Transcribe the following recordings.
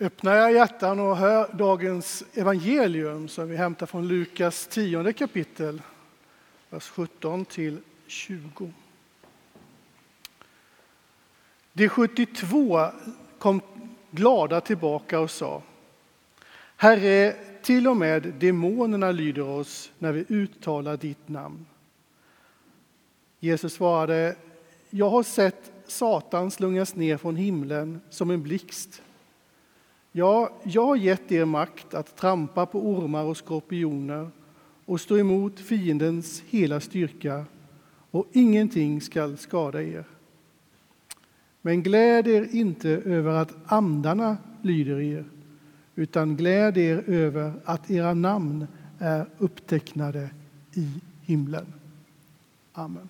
Öppnar jag hjärtan och hör dagens evangelium som vi hämtar från Lukas 10 kapitel, vers 17 till 20. De 72 kom glada tillbaka och sa Herre, till och med demonerna lyder oss när vi uttalar ditt namn. Jesus svarade, jag har sett Satan slungas ner från himlen som en blixt. Ja, jag har gett er makt att trampa på ormar och skorpioner och stå emot fiendens hela styrka, och ingenting skall skada er. Men gläd er inte över att andarna lyder er, utan gläd er över att era namn är upptecknade i himlen. Amen.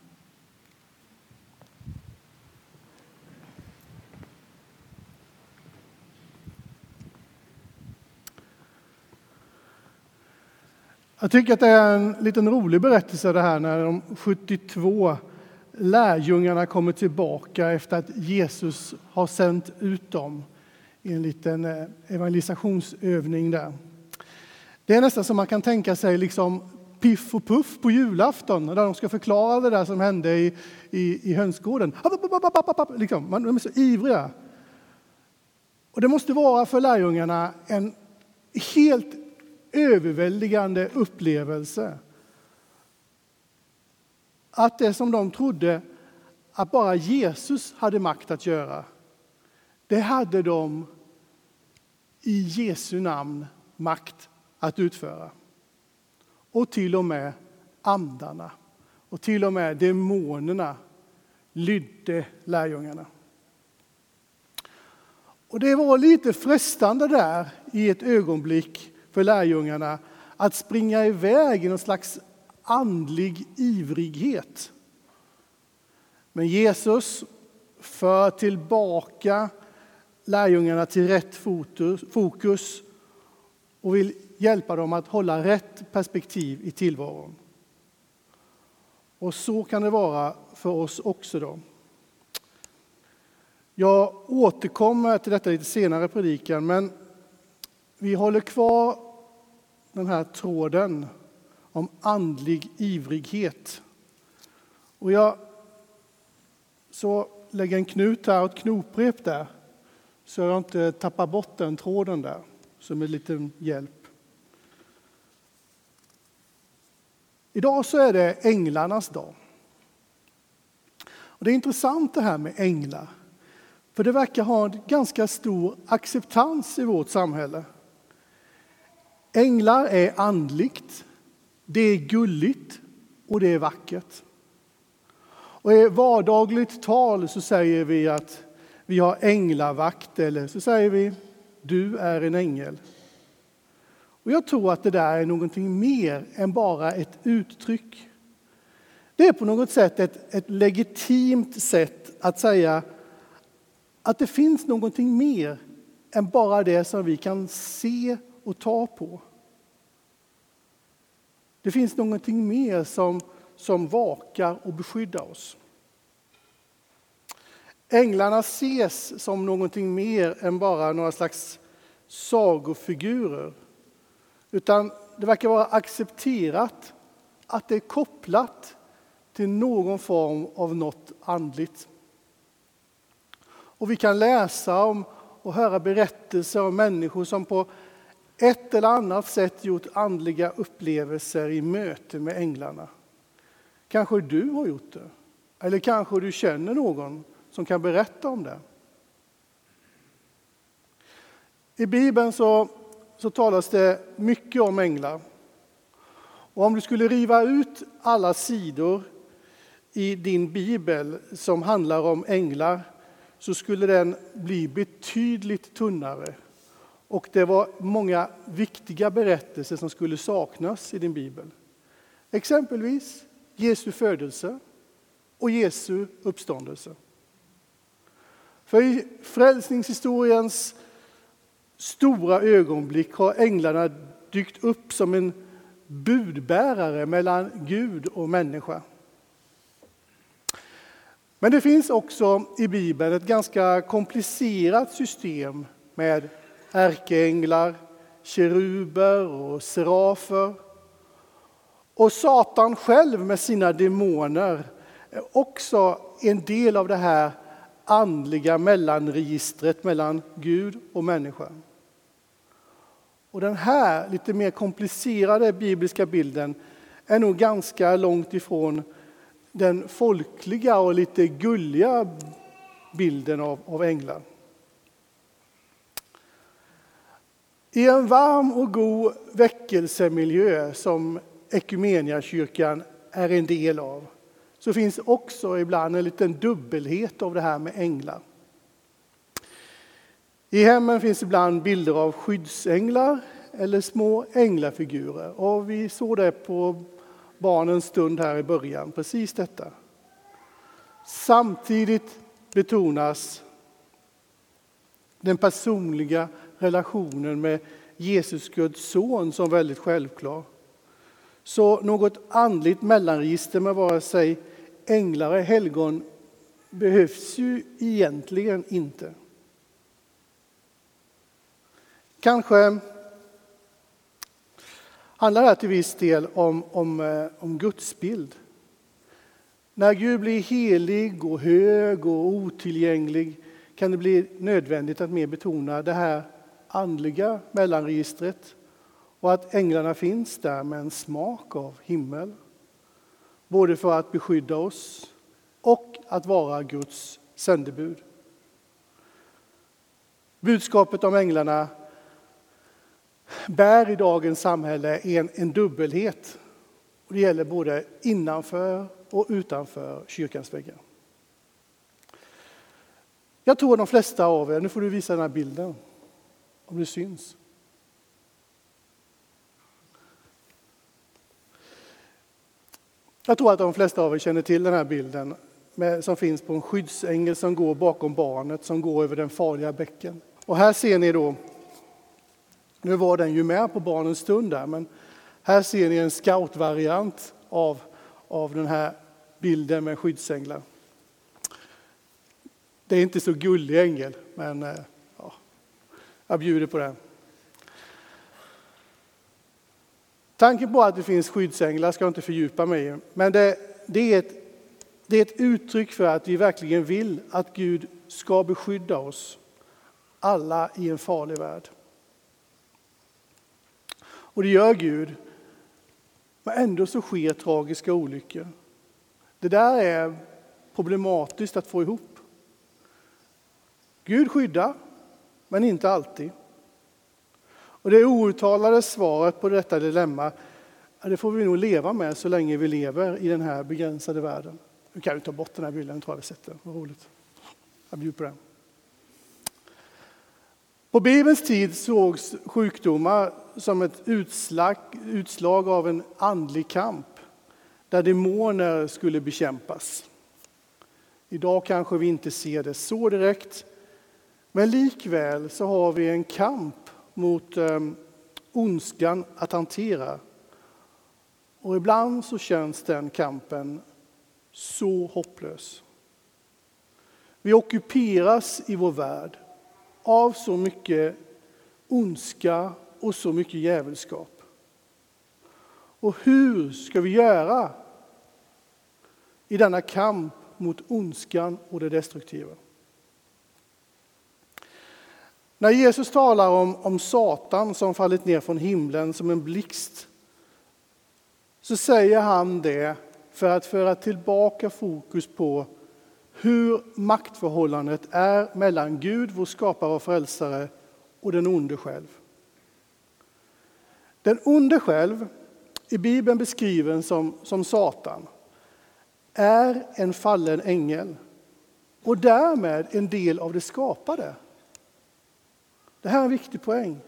Jag tycker att det är en liten rolig berättelse det här när de 72 lärjungarna kommer tillbaka efter att Jesus har sänt ut dem i en liten eh, evangelisationsövning där. Det är nästan som man kan tänka sig liksom Piff och Puff på julafton, där de ska förklara det där som hände i, i, i hönsgården. Liksom, de är så ivriga. Och det måste vara för lärjungarna en helt överväldigande upplevelse. Att det som de trodde att bara Jesus hade makt att göra, det hade de i Jesu namn makt att utföra. Och till och med andarna och till och med demonerna lydde lärjungarna. Och det var lite frestande där i ett ögonblick för lärjungarna att springa iväg i någon slags andlig ivrighet. Men Jesus för tillbaka lärjungarna till rätt fokus och vill hjälpa dem att hålla rätt perspektiv i tillvaron. Och så kan det vara för oss också. då. Jag återkommer till detta lite senare i predikan, men vi håller kvar den här tråden om andlig ivrighet. Och jag så lägger en knut här och ett knoprep där så jag inte tappar bort den tråden där som en liten hjälp. Idag så är det änglarnas dag. Och det är intressant det här med änglar. För det verkar ha en ganska stor acceptans i vårt samhälle. Änglar är andligt, det är gulligt och det är vackert. Och I vardagligt tal så säger vi att vi har änglavakt eller så säger vi du är en ängel. Och Jag tror att det där är någonting mer än bara ett uttryck. Det är på något sätt ett, ett legitimt sätt att säga att det finns någonting mer än bara det som vi kan se och ta på. Det finns någonting mer som, som vakar och beskyddar oss. Änglarna ses som någonting mer än bara några slags sagofigurer. Utan det verkar vara accepterat att det är kopplat till någon form av något andligt. Och vi kan läsa om och höra berättelser om människor som på ett eller annat sätt gjort andliga upplevelser i möte med änglarna. Kanske du har gjort det, eller kanske du känner någon som kan berätta om det. I Bibeln så, så talas det mycket om änglar. Och om du skulle riva ut alla sidor i din bibel som handlar om änglar så skulle den bli betydligt tunnare och det var många viktiga berättelser som skulle saknas i din bibel. Exempelvis Jesu födelse och Jesu uppståndelse. För i frälsningshistoriens stora ögonblick har änglarna dykt upp som en budbärare mellan Gud och människa. Men det finns också i Bibeln ett ganska komplicerat system med ärkeänglar, keruber och serafer. Och Satan själv med sina demoner är också en del av det här andliga mellanregistret mellan Gud och människan. Och den här lite mer komplicerade bibliska bilden är nog ganska långt ifrån den folkliga och lite gulliga bilden av, av änglar. I en varm och god väckelsemiljö som kyrkan är en del av så finns också ibland en liten dubbelhet av det här med änglar. I hemmen finns ibland bilder av skyddsänglar eller små änglafigurer. Och vi såg det på barnens stund här i början, precis detta. Samtidigt betonas den personliga relationen med Jesus, Guds son, som väldigt självklar. Så något andligt mellanregister med vare sig änglar eller helgon behövs ju egentligen inte. Kanske handlar det här till viss del om, om, eh, om Guds gudsbild. När Gud blir helig och hög och otillgänglig kan det bli nödvändigt att mer betona det här andliga mellanregistret och att änglarna finns där med en smak av himmel. Både för att beskydda oss och att vara Guds sändebud. Budskapet om änglarna bär i dagens samhälle en, en dubbelhet. Och det gäller både innanför och utanför kyrkans väggar. Jag tror de flesta av er, nu får du visa den här bilden, om det syns. Jag tror att de flesta av er känner till den här bilden med, som finns på en skyddsängel som går bakom barnet som går över den farliga bäcken. Och här ser ni då, nu var den ju med på barnens stund där, men här ser ni en scoutvariant av, av den här bilden med skyddsänglar. Det är inte så gullig ängel, men eh, jag bjuder på det. Tanken på att det finns skyddsänglar ska jag inte fördjupa mig i, men det, det, är ett, det är ett uttryck för att vi verkligen vill att Gud ska beskydda oss alla i en farlig värld. Och det gör Gud, men ändå så sker tragiska olyckor. Det där är problematiskt att få ihop. Gud skyddar, men inte alltid. Och det outtalade svaret på detta dilemma, det får vi nog leva med så länge vi lever i den här begränsade världen. Nu kan vi ta bort den här bilden, tror jag vi sätter. Vad roligt. Jag bjuder på den. På Bibelns tid sågs sjukdomar som ett utslag, utslag av en andlig kamp där demoner skulle bekämpas. Idag kanske vi inte ser det så direkt, men likväl så har vi en kamp mot eh, ondskan att hantera. Och ibland så känns den kampen så hopplös. Vi ockuperas i vår värld av så mycket ondska och så mycket djävulskap. Och hur ska vi göra i denna kamp mot ondskan och det destruktiva? När Jesus talar om, om Satan som fallit ner från himlen som en blixt så säger han det för att föra tillbaka fokus på hur maktförhållandet är mellan Gud, vår skapare och frälsare, och den onde själv. Den onde själv, i Bibeln beskriven som, som Satan, är en fallen ängel och därmed en del av det skapade. Det här är en viktig poäng.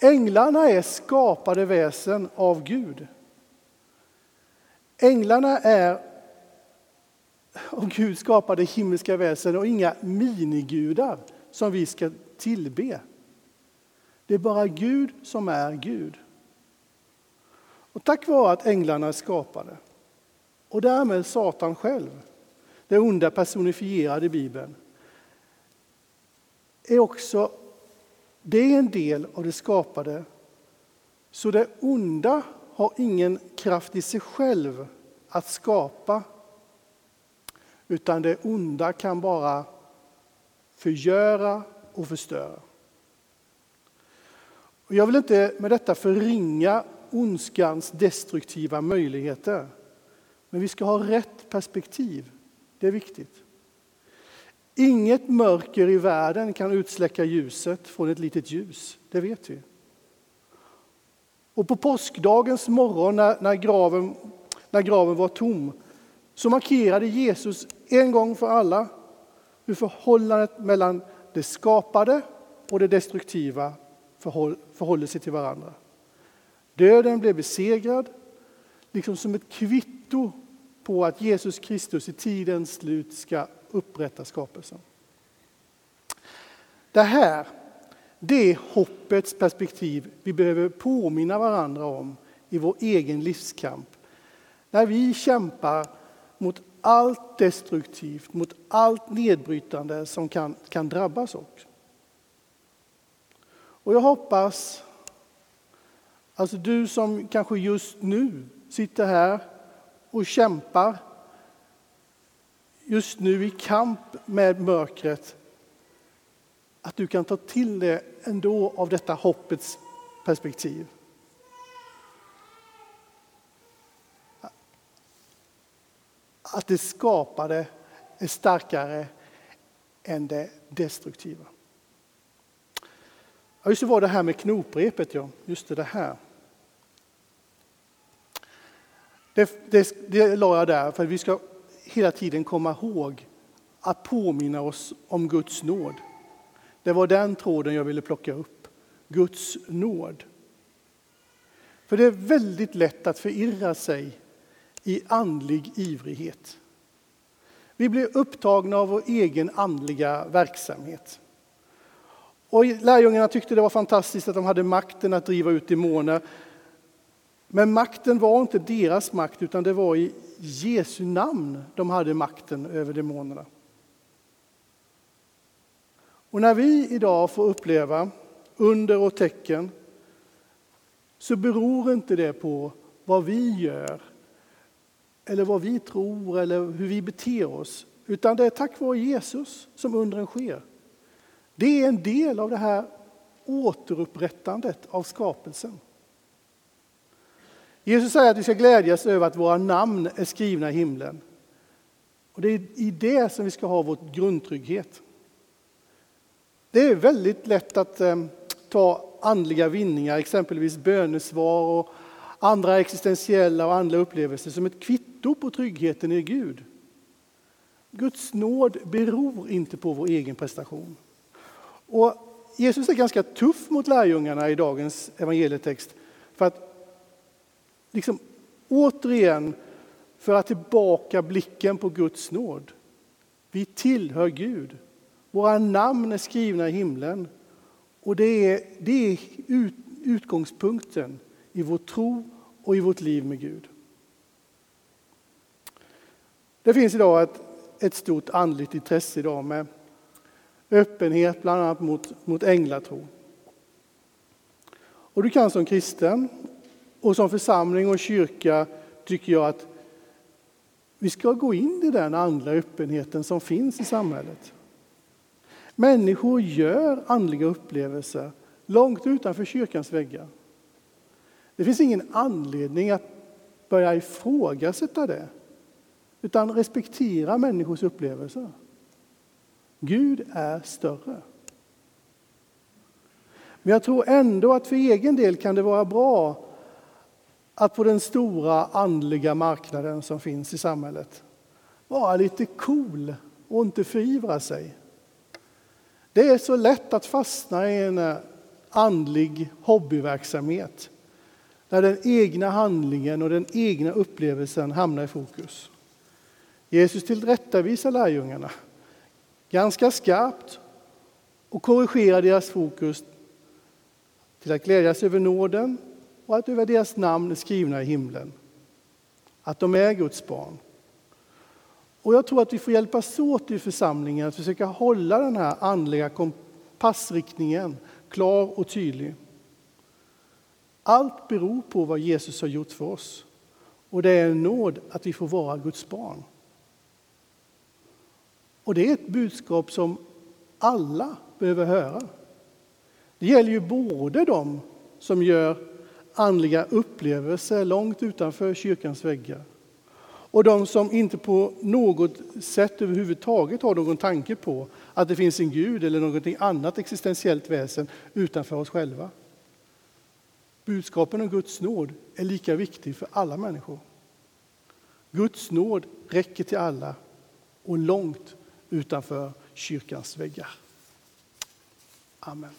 Änglarna är skapade väsen av Gud. Änglarna är av Gud skapade himmelska väsen och inga minigudar som vi ska tillbe. Det är bara Gud som är Gud. Och tack vare att änglarna är skapade och därmed Satan själv, det onda personifierade i Bibeln, är också det är en del av det skapade. Så det onda har ingen kraft i sig själv att skapa. Utan det onda kan bara förgöra och förstöra. Och jag vill inte med detta förringa ondskans destruktiva möjligheter. Men vi ska ha rätt perspektiv. Det är viktigt. Inget mörker i världen kan utsläcka ljuset från ett litet ljus, det vet vi. Och på påskdagens morgon när, när, graven, när graven var tom så markerade Jesus en gång för alla hur förhållandet mellan det skapade och det destruktiva förhåll, förhåller sig till varandra. Döden blev besegrad, liksom som ett kvitto på att Jesus Kristus i tidens slut ska upprätta skapelsen. Det här det är hoppets perspektiv vi behöver påminna varandra om i vår egen livskamp. När vi kämpar mot allt destruktivt, mot allt nedbrytande som kan, kan drabbas oss. Och jag hoppas, alltså du som kanske just nu sitter här och kämpar just nu i kamp med mörkret, att du kan ta till dig ändå av detta hoppets perspektiv. Att det skapade är starkare än det destruktiva. Ja, just det var det här med knoprepet, ja. Just det, det här. Det, det, det la jag där för att vi ska hela tiden komma ihåg att påminna oss om Guds nåd. Det var den tråden jag ville plocka upp. Guds nåd. För det är väldigt lätt att förirra sig i andlig ivrighet. Vi blir upptagna av vår egen andliga verksamhet. Och lärjungarna tyckte det var fantastiskt att de hade makten att driva ut demoner. Men makten var inte deras makt, utan det var i Jesu namn de hade makten över demonerna. Och när vi idag får uppleva under och tecken så beror inte det på vad vi gör eller vad vi tror eller hur vi beter oss. Utan det är tack vare Jesus som undren sker. Det är en del av det här återupprättandet av skapelsen. Jesus säger att vi ska glädjas över att våra namn är skrivna i himlen. Och Det är i det som vi ska ha vår grundtrygghet. Det är väldigt lätt att eh, ta andliga vinningar, exempelvis bönesvar och andra existentiella och andliga upplevelser som ett kvitto på tryggheten i Gud. Guds nåd beror inte på vår egen prestation. Och Jesus är ganska tuff mot lärjungarna i dagens evangelietext för att liksom återigen föra tillbaka blicken på Guds nåd. Vi tillhör Gud. Våra namn är skrivna i himlen. Och det är, det är ut, utgångspunkten i vår tro och i vårt liv med Gud. Det finns idag ett, ett stort andligt intresse idag med öppenhet bland annat mot, mot änglatro. Och du kan som kristen och som församling och kyrka tycker jag att vi ska gå in i den andliga öppenheten som finns i samhället. Människor gör andliga upplevelser långt utanför kyrkans väggar. Det finns ingen anledning att börja ifrågasätta det, utan respektera människors upplevelser. Gud är större. Men jag tror ändå att för egen del kan det vara bra att på den stora andliga marknaden som finns i samhället vara lite cool och inte förivra sig. Det är så lätt att fastna i en eh, andlig hobbyverksamhet där den egna handlingen och den egna upplevelsen hamnar i fokus. Jesus tillrättavisar lärjungarna ganska skarpt och korrigerar deras fokus till att glädjas över nåden och att över deras namn är skrivna i himlen. Att de är Guds barn. Och jag tror att vi får hjälpas åt i församlingen att försöka hålla den här andliga kompassriktningen klar och tydlig. Allt beror på vad Jesus har gjort för oss. Och det är en nåd att vi får vara Guds barn. Och det är ett budskap som alla behöver höra. Det gäller ju både dem som gör andliga upplevelser långt utanför kyrkans väggar och de som inte på något sätt överhuvudtaget har någon tanke på att det finns en Gud eller något annat existentiellt väsen utanför oss själva. Budskapen om Guds nåd är lika viktig för alla människor. Guds nåd räcker till alla och långt utanför kyrkans väggar. Amen.